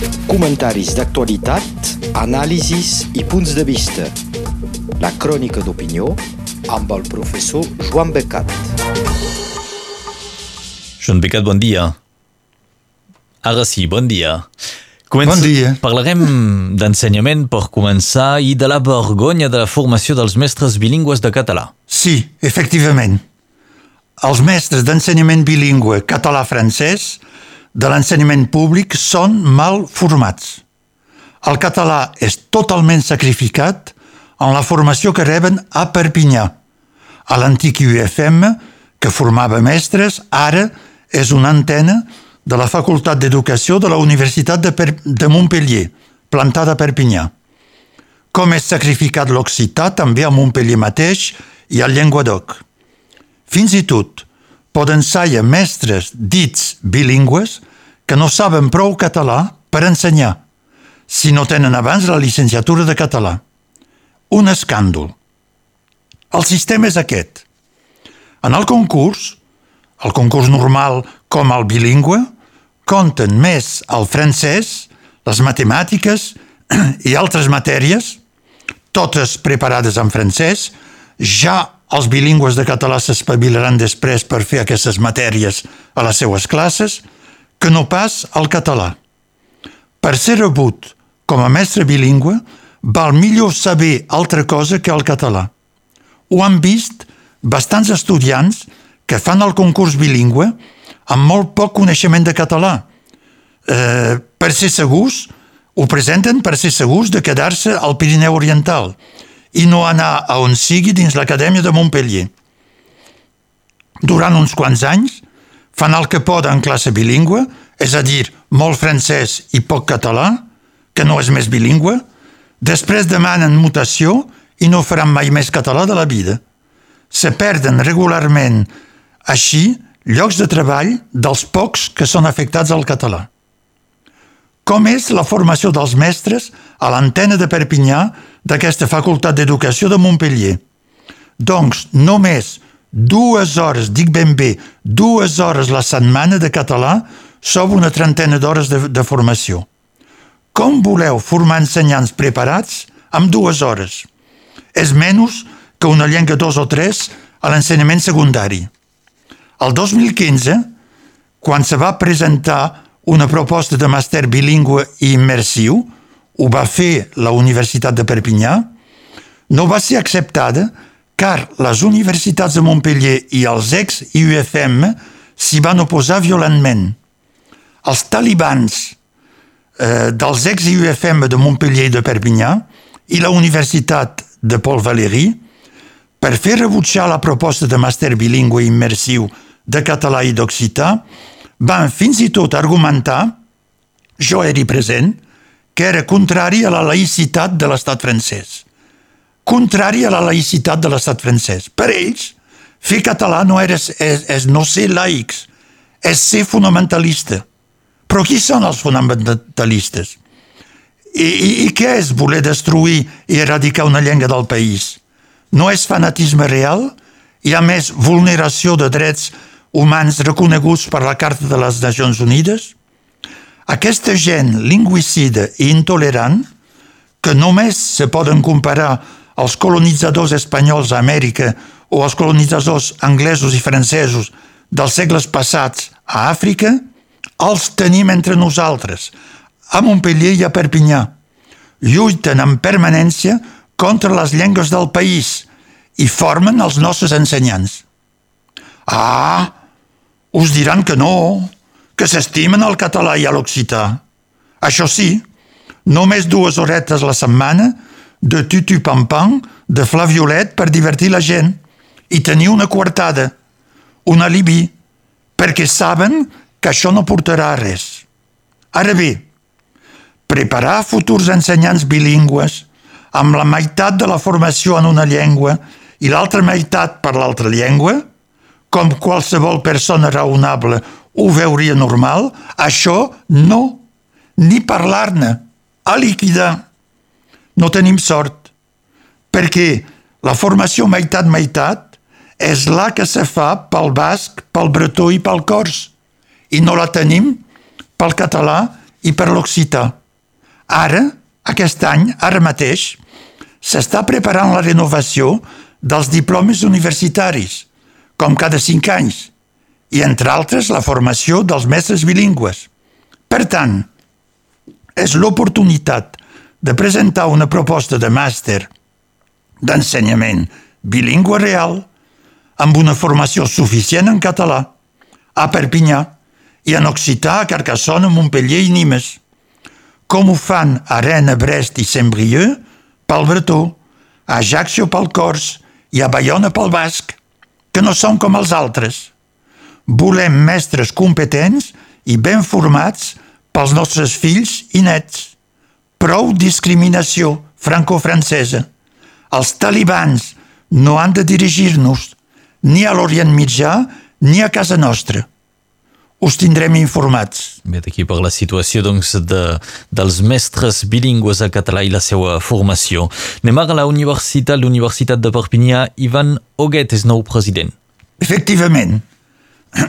Comentaris d'actualitat, anàlisis i punts de vista. La crònica d'opinió amb el professor Joan Becat. Joan Becat, bon dia. Ara sí, bon dia. Comença... Bon dia. Parlarem d'ensenyament per començar i de la vergonya de la formació dels mestres bilingües de català. Sí, efectivament. Els mestres d'ensenyament bilingüe català-francès de l'ensenyament públic són mal formats. El català és totalment sacrificat en la formació que reben a Perpinyà. A l'antic UFM, que formava mestres, ara és una antena de la Facultat d'Educació de la Universitat de, per de Montpellier, plantada a Perpinyà. Com és sacrificat l'occità també a Montpellier mateix i al Llenguadoc. Fins i tot poden ser mestres dits bilingües que no saben prou català per ensenyar, si no tenen abans la llicenciatura de català. Un escàndol. El sistema és aquest. En el concurs, el concurs normal com el bilingüe, compten més el francès, les matemàtiques i altres matèries, totes preparades en francès, ja els bilingües de català s'espavilaran després per fer aquestes matèries a les seues classes, que no pas el català. Per ser rebut com a mestre bilingüe, val millor saber altra cosa que el català. Ho han vist bastants estudiants que fan el concurs bilingüe amb molt poc coneixement de català. Eh, per ser segurs, ho presenten per ser segurs de quedar-se al Pirineu Oriental i no anar a on sigui dins l'Acadèmia de Montpellier. Durant uns quants anys fan el que poden en classe bilingüe, és a dir, molt francès i poc català, que no és més bilingüe, després demanen mutació i no faran mai més català de la vida. Se perden regularment així llocs de treball dels pocs que són afectats al català. Com és la formació dels mestres a l'antena de Perpinyà d'aquesta Facultat d'Educació de Montpellier. Doncs només dues hores, dic ben bé, dues hores la setmana de català sobre una trentena d'hores de, de formació. Com voleu formar ensenyants preparats amb dues hores? És menys que una llengua dos o tres a l'ensenyament secundari. El 2015, quan se va presentar una proposta de màster bilingüe i immersiu, ho va fer la Universitat de Perpinyà, no va ser acceptada car les universitats de Montpellier i els ex-UFM s'hi van oposar violentment. Els talibans eh, dels ex-UFM de Montpellier i de Perpinyà i la Universitat de Paul Valéry, per fer rebutjar la proposta de màster bilingüe immersiu de català i d'occità, van fins i tot argumentar, jo era present, que era contrari a la laïcitat de l'estat francès. Contrari a la laïcitat de l'estat francès. Per ells, fer català no era, és, és no ser laics, és ser fonamentalista. Però qui són els fonamentalistes? I, i, I què és voler destruir i eradicar una llengua del país? No és fanatisme real? Hi ha més vulneració de drets humans reconeguts per la Carta de les Nacions Unides? Aquesta gent lingüicida i intolerant, que només se poden comparar als colonitzadors espanyols a Amèrica o als colonitzadors anglesos i francesos dels segles passats a Àfrica, els tenim entre nosaltres, a Montpellier i a Perpinyà. Lluiten en permanència contra les llengües del país i formen els nostres ensenyants. Ah, us diran que no, que s'estimen el català i l'occità. Això sí, només dues horetes la setmana de tutu pam pam de Fla Violet per divertir la gent i tenir una coartada, un alibi, perquè saben que això no portarà a res. Ara bé, preparar futurs ensenyants bilingües amb la meitat de la formació en una llengua i l'altra meitat per l'altra llengua, com qualsevol persona raonable ho veuria normal, això no, ni parlar-ne, a liquidar. No tenim sort, perquè la formació meitat-meitat és la que se fa pel basc, pel bretó i pel cors, i no la tenim pel català i per l'occità. Ara, aquest any, ara mateix, s'està preparant la renovació dels diplomes universitaris, com cada cinc anys, i entre altres la formació dels mestres bilingües. Per tant, és l'oportunitat de presentar una proposta de màster d'ensenyament bilingüe real amb una formació suficient en català a Perpinyà i en occità a Carcassona, Montpellier i Nimes, com ho fan a Rennes, Brest i Saint-Brieuc pel bretó, a Ajaccio pel cors i a Bayona pel basc, que no són com els altres. Volem mestres competents i ben formats pels nostres fills i nets. Prou discriminació franco-francesa. Els talibans no han de dirigir-nos ni a l'Orient Mitjà ni a casa nostra. Us tindrem informats. Bé, aquí per la situació doncs, de, dels mestres bilingües a català i la seva formació. Anem ara a la universitat, l'Universitat de Perpinyà. Ivan Oguet és nou president. Efectivament,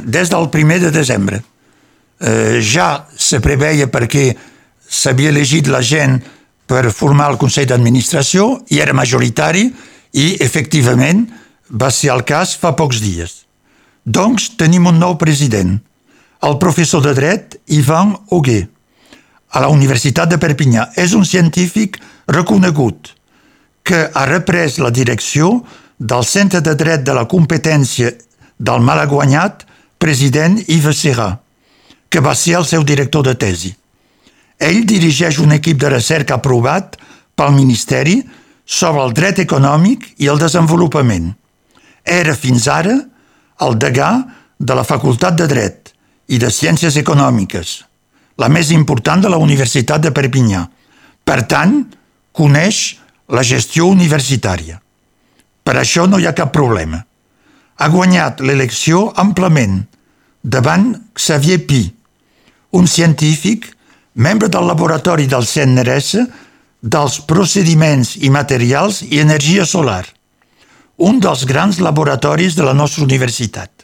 des del primer de desembre. Eh, ja se preveia perquè s'havia elegit la gent per formar el Consell d'Administració i era majoritari i, efectivament, va ser el cas fa pocs dies. Doncs tenim un nou president, el professor de dret Ivan Auguet, a la Universitat de Perpinyà. És un científic reconegut que ha reprès la direcció del Centre de Dret de la Competència del malaguanyat president Yves Serra, que va ser el seu director de tesi. Ell dirigeix un equip de recerca aprovat pel Ministeri sobre el dret econòmic i el desenvolupament. Era fins ara el degà de la Facultat de Dret i de Ciències Econòmiques, la més important de la Universitat de Perpinyà. Per tant, coneix la gestió universitària. Per això no hi ha cap problema. Ha guanyat l'elecció amplament davant Xavier Pi, un científic, membre del laboratori del CNRS dels procediments i materials i energia solar, un dels grans laboratoris de la nostra universitat.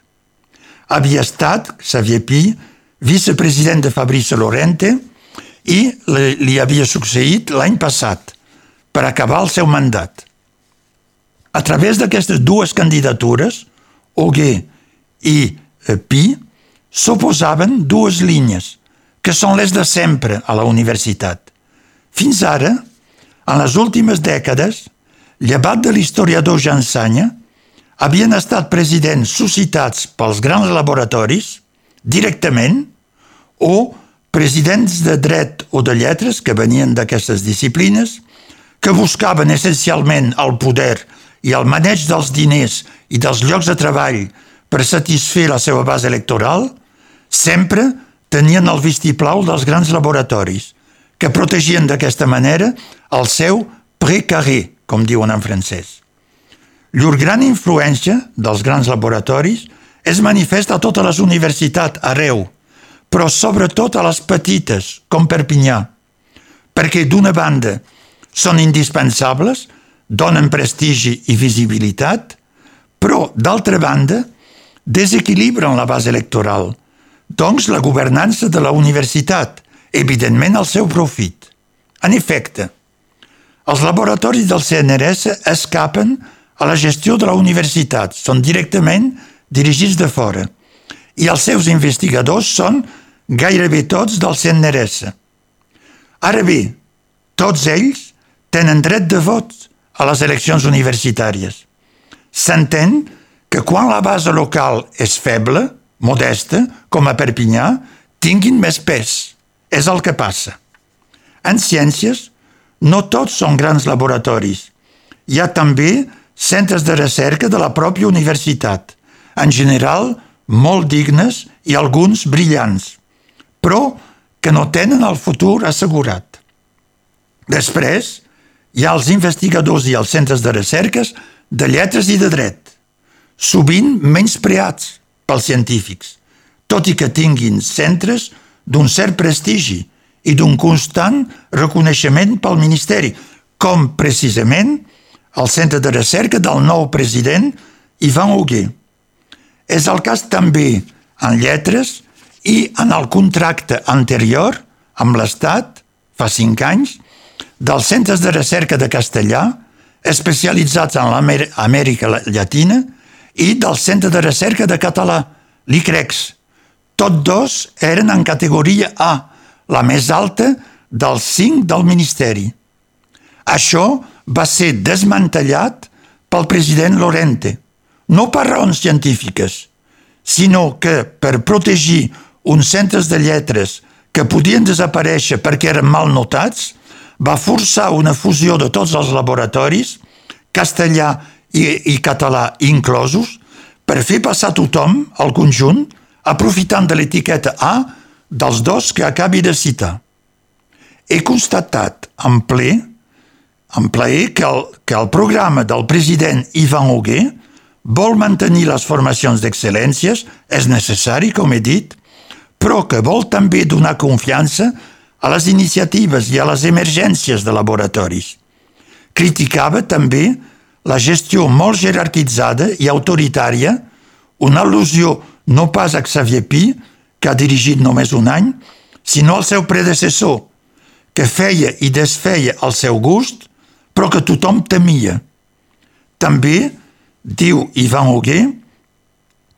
Havia estat, Xavier Pi, vicepresident de Fabrice Lorente i li havia succeït l'any passat per acabar el seu mandat. A través d'aquestes dues candidatures, Auguet i eh, Pi, s'oposaven dues línies, que són les de sempre a la universitat. Fins ara, en les últimes dècades, llevat de l'historiador Jansanya, havien estat presidents suscitats pels grans laboratoris, directament, o presidents de dret o de lletres que venien d'aquestes disciplines, que buscaven essencialment el poder i el maneig dels diners i dels llocs de treball per satisfer la seva base electoral, sempre tenien el vistiplau dels grans laboratoris, que protegien d'aquesta manera el seu précaré, com diuen en francès. Llur gran influència dels grans laboratoris és manifesta a totes les universitats arreu, però sobretot a les petites, com Perpinyà, perquè d'una banda són indispensables, donen prestigi i visibilitat, però d'altra banda desequilibren la base electoral, doncs la governança de la universitat, evidentment al seu profit. En efecte, els laboratoris del CNRS escapen la gestió de la universitat, són directament dirigits de fora, i els seus investigadors són gairebé tots del CNRS. Ara bé, tots ells tenen dret de vot a les eleccions universitàries. S'entén que quan la base local és feble, modesta, com a Perpinyà, tinguin més pes. És el que passa. En ciències, no tots són grans laboratoris. Hi ha també centres de recerca de la pròpia universitat, en general molt dignes i alguns brillants, però que no tenen el futur assegurat. Després, hi ha els investigadors i els centres de recerques de lletres i de dret, sovint menys preats pels científics, tot i que tinguin centres d'un cert prestigi i d'un constant reconeixement pel Ministeri, com precisament el centre de recerca del nou president Ivan Huguet. És el cas també en lletres i en el contracte anterior amb l'Estat, fa cinc anys, dels centres de recerca de castellà, especialitzats en l'Amèrica Llatina, i del centre de recerca de català, l'ICREX. Tots dos eren en categoria A, la més alta dels cinc del Ministeri. Això va ser desmantellat pel president Lorente, no per raons científiques, sinó que per protegir uns centres de lletres que podien desaparèixer perquè eren mal notats, va forçar una fusió de tots els laboratoris, castellà i, i català inclosos, per fer passar tothom al conjunt, aprofitant de l'etiqueta A dels dos que acabi de citar. He constatat en ple, en plaer que el, que el programa del president Ivan Huguet vol mantenir les formacions d'excel·lències, és necessari, com he dit, però que vol també donar confiança a les iniciatives i a les emergències de laboratoris. Criticava també la gestió molt jerarquitzada i autoritària, una al·lusió no pas a Xavier Pi, que ha dirigit només un any, sinó al seu predecessor, que feia i desfeia al seu gust, però que tothom temia. També diu Ivan Huguet,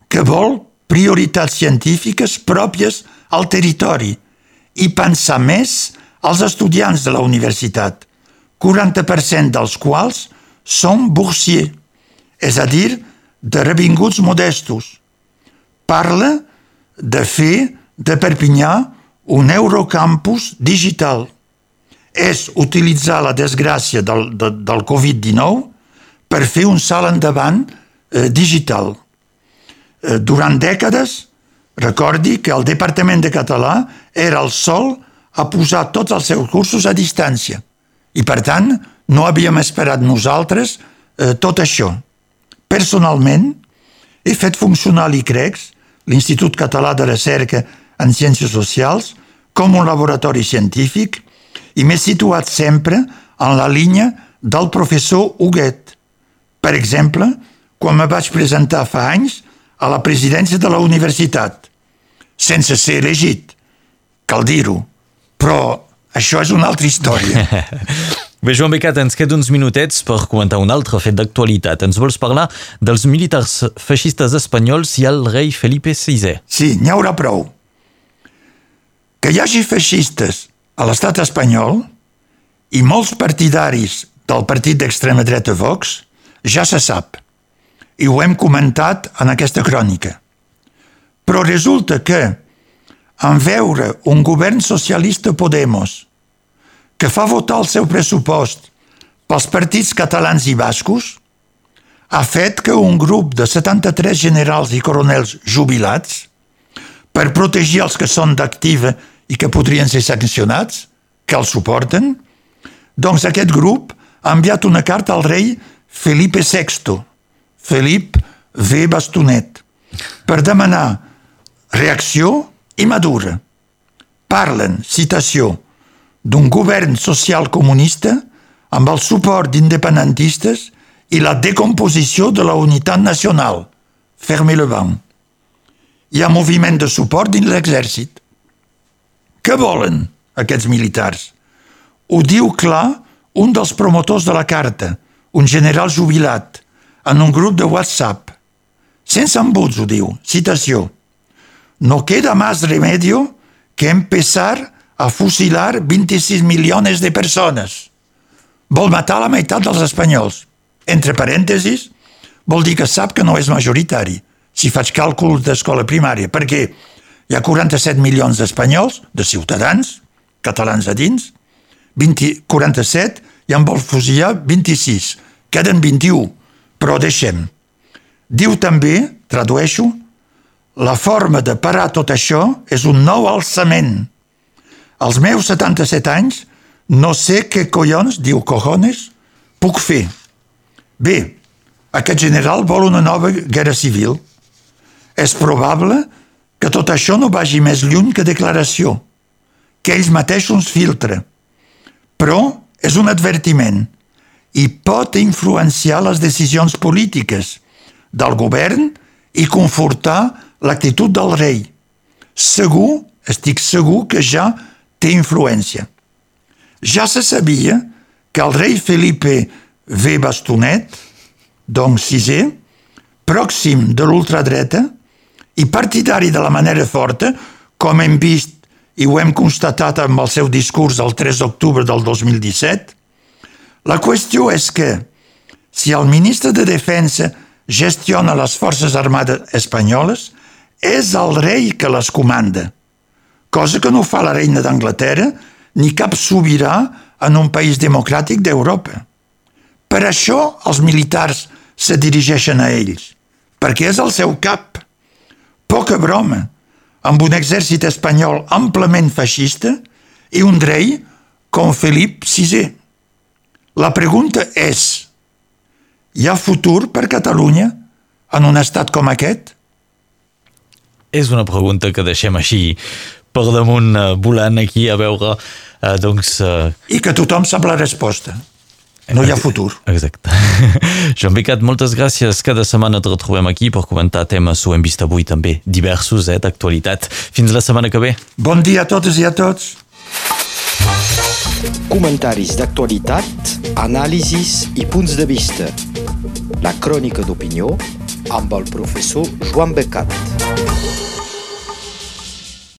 que vol prioritats científiques pròpies al territori i pensar més als estudiants de la universitat, 40% dels quals són boursiers, és a dir, de revinguts modestos. Parla de fer de Perpinyà un Eurocampus digital. És utilitzar la desgràcia del, de, del Covid-19 per fer un salt endavant eh, digital. Eh, durant dècades, recordi que el Departament de Català era el sol a posar tots els seus cursos a distància i, per tant, no havíem esperat nosaltres eh, tot això. Personalment, he fet funcionar l'ICREX, l'Institut Català de Recerca en Ciències Socials, com un laboratori científic i m'he situat sempre en la línia del professor Huguet, per exemple, quan me vaig presentar fa anys a la presidència de la universitat, sense ser elegit, cal dir-ho, però això és una altra història. Bé, Joan Becat, ens queda uns minutets per comentar un altre fet d'actualitat. Ens vols parlar dels militars feixistes espanyols i el rei Felipe VI. Sí, n'hi haurà prou. Que hi hagi feixistes a l'estat espanyol i molts partidaris del partit d'extrema dreta Vox ja se sap, i ho hem comentat en aquesta crònica. Però resulta que, en veure un govern socialista Podemos que fa votar el seu pressupost pels partits catalans i bascos, ha fet que un grup de 73 generals i coronels jubilats, per protegir els que són d'activa i que podrien ser sancionats, que els suporten, doncs aquest grup ha enviat una carta al rei Felipe VI, Felip V. Bastonet, per demanar reacció i madura. Parlen, citació, d'un govern social comunista amb el suport d'independentistes i la decomposició de la unitat nacional. Ferme le banc. Hi ha moviment de suport dins l'exèrcit. Què volen aquests militars? Ho diu clar un dels promotors de la carta, un general jubilat, en un grup de WhatsApp. Sense embuts, ho diu. Citació. No queda más remedio que empezar a fusilar 26 milions de persones. Vol matar la meitat dels espanyols. Entre parèntesis, vol dir que sap que no és majoritari, si faig càlcul d'escola primària, perquè hi ha 47 milions d'espanyols, de ciutadans, catalans a dins, 20, 47 i en vol fusillar 26. Queden 21, però deixem. Diu també, tradueixo, la forma de parar tot això és un nou alçament. Als meus 77 anys no sé què collons, diu cojones, puc fer. Bé, aquest general vol una nova guerra civil. És probable que tot això no vagi més lluny que declaració, que ells mateixos filtra. Però és un advertiment i pot influenciar les decisions polítiques del govern i confortar l'actitud del rei. Segur, estic segur que ja té influència. Ja se sabia que el rei Felipe V. Bastonet, doncs sisè, pròxim de l'ultradreta i partidari de la manera forta, com hem vist i ho hem constatat amb el seu discurs el 3 d'octubre del 2017, la qüestió és que si el ministre de Defensa gestiona les forces armades espanyoles, és el rei que les comanda, cosa que no fa la reina d'Anglaterra ni cap sobirà en un país democràtic d'Europa. Per això els militars se dirigeixen a ells, perquè és el seu cap. Poca broma, amb un exèrcit espanyol amplament feixista i un rei com Felip VI. La pregunta és, hi ha futur per Catalunya en un estat com aquest? És una pregunta que deixem així per damunt uh, volant aquí a veure uh, doncs... Uh... I que tothom sap la resposta. No hi ha futur. Exacte. Joan Becat, moltes gràcies. Cada setmana et retrobem aquí per comentar temes ho hem vist avui també diversos, eh, d'actualitat. Fins la setmana que ve. Bon dia a totes i a tots. Comentaris d'actualitat, anàlisis i punts de vista. La crònica d'opinió amb el professor Joan Becat.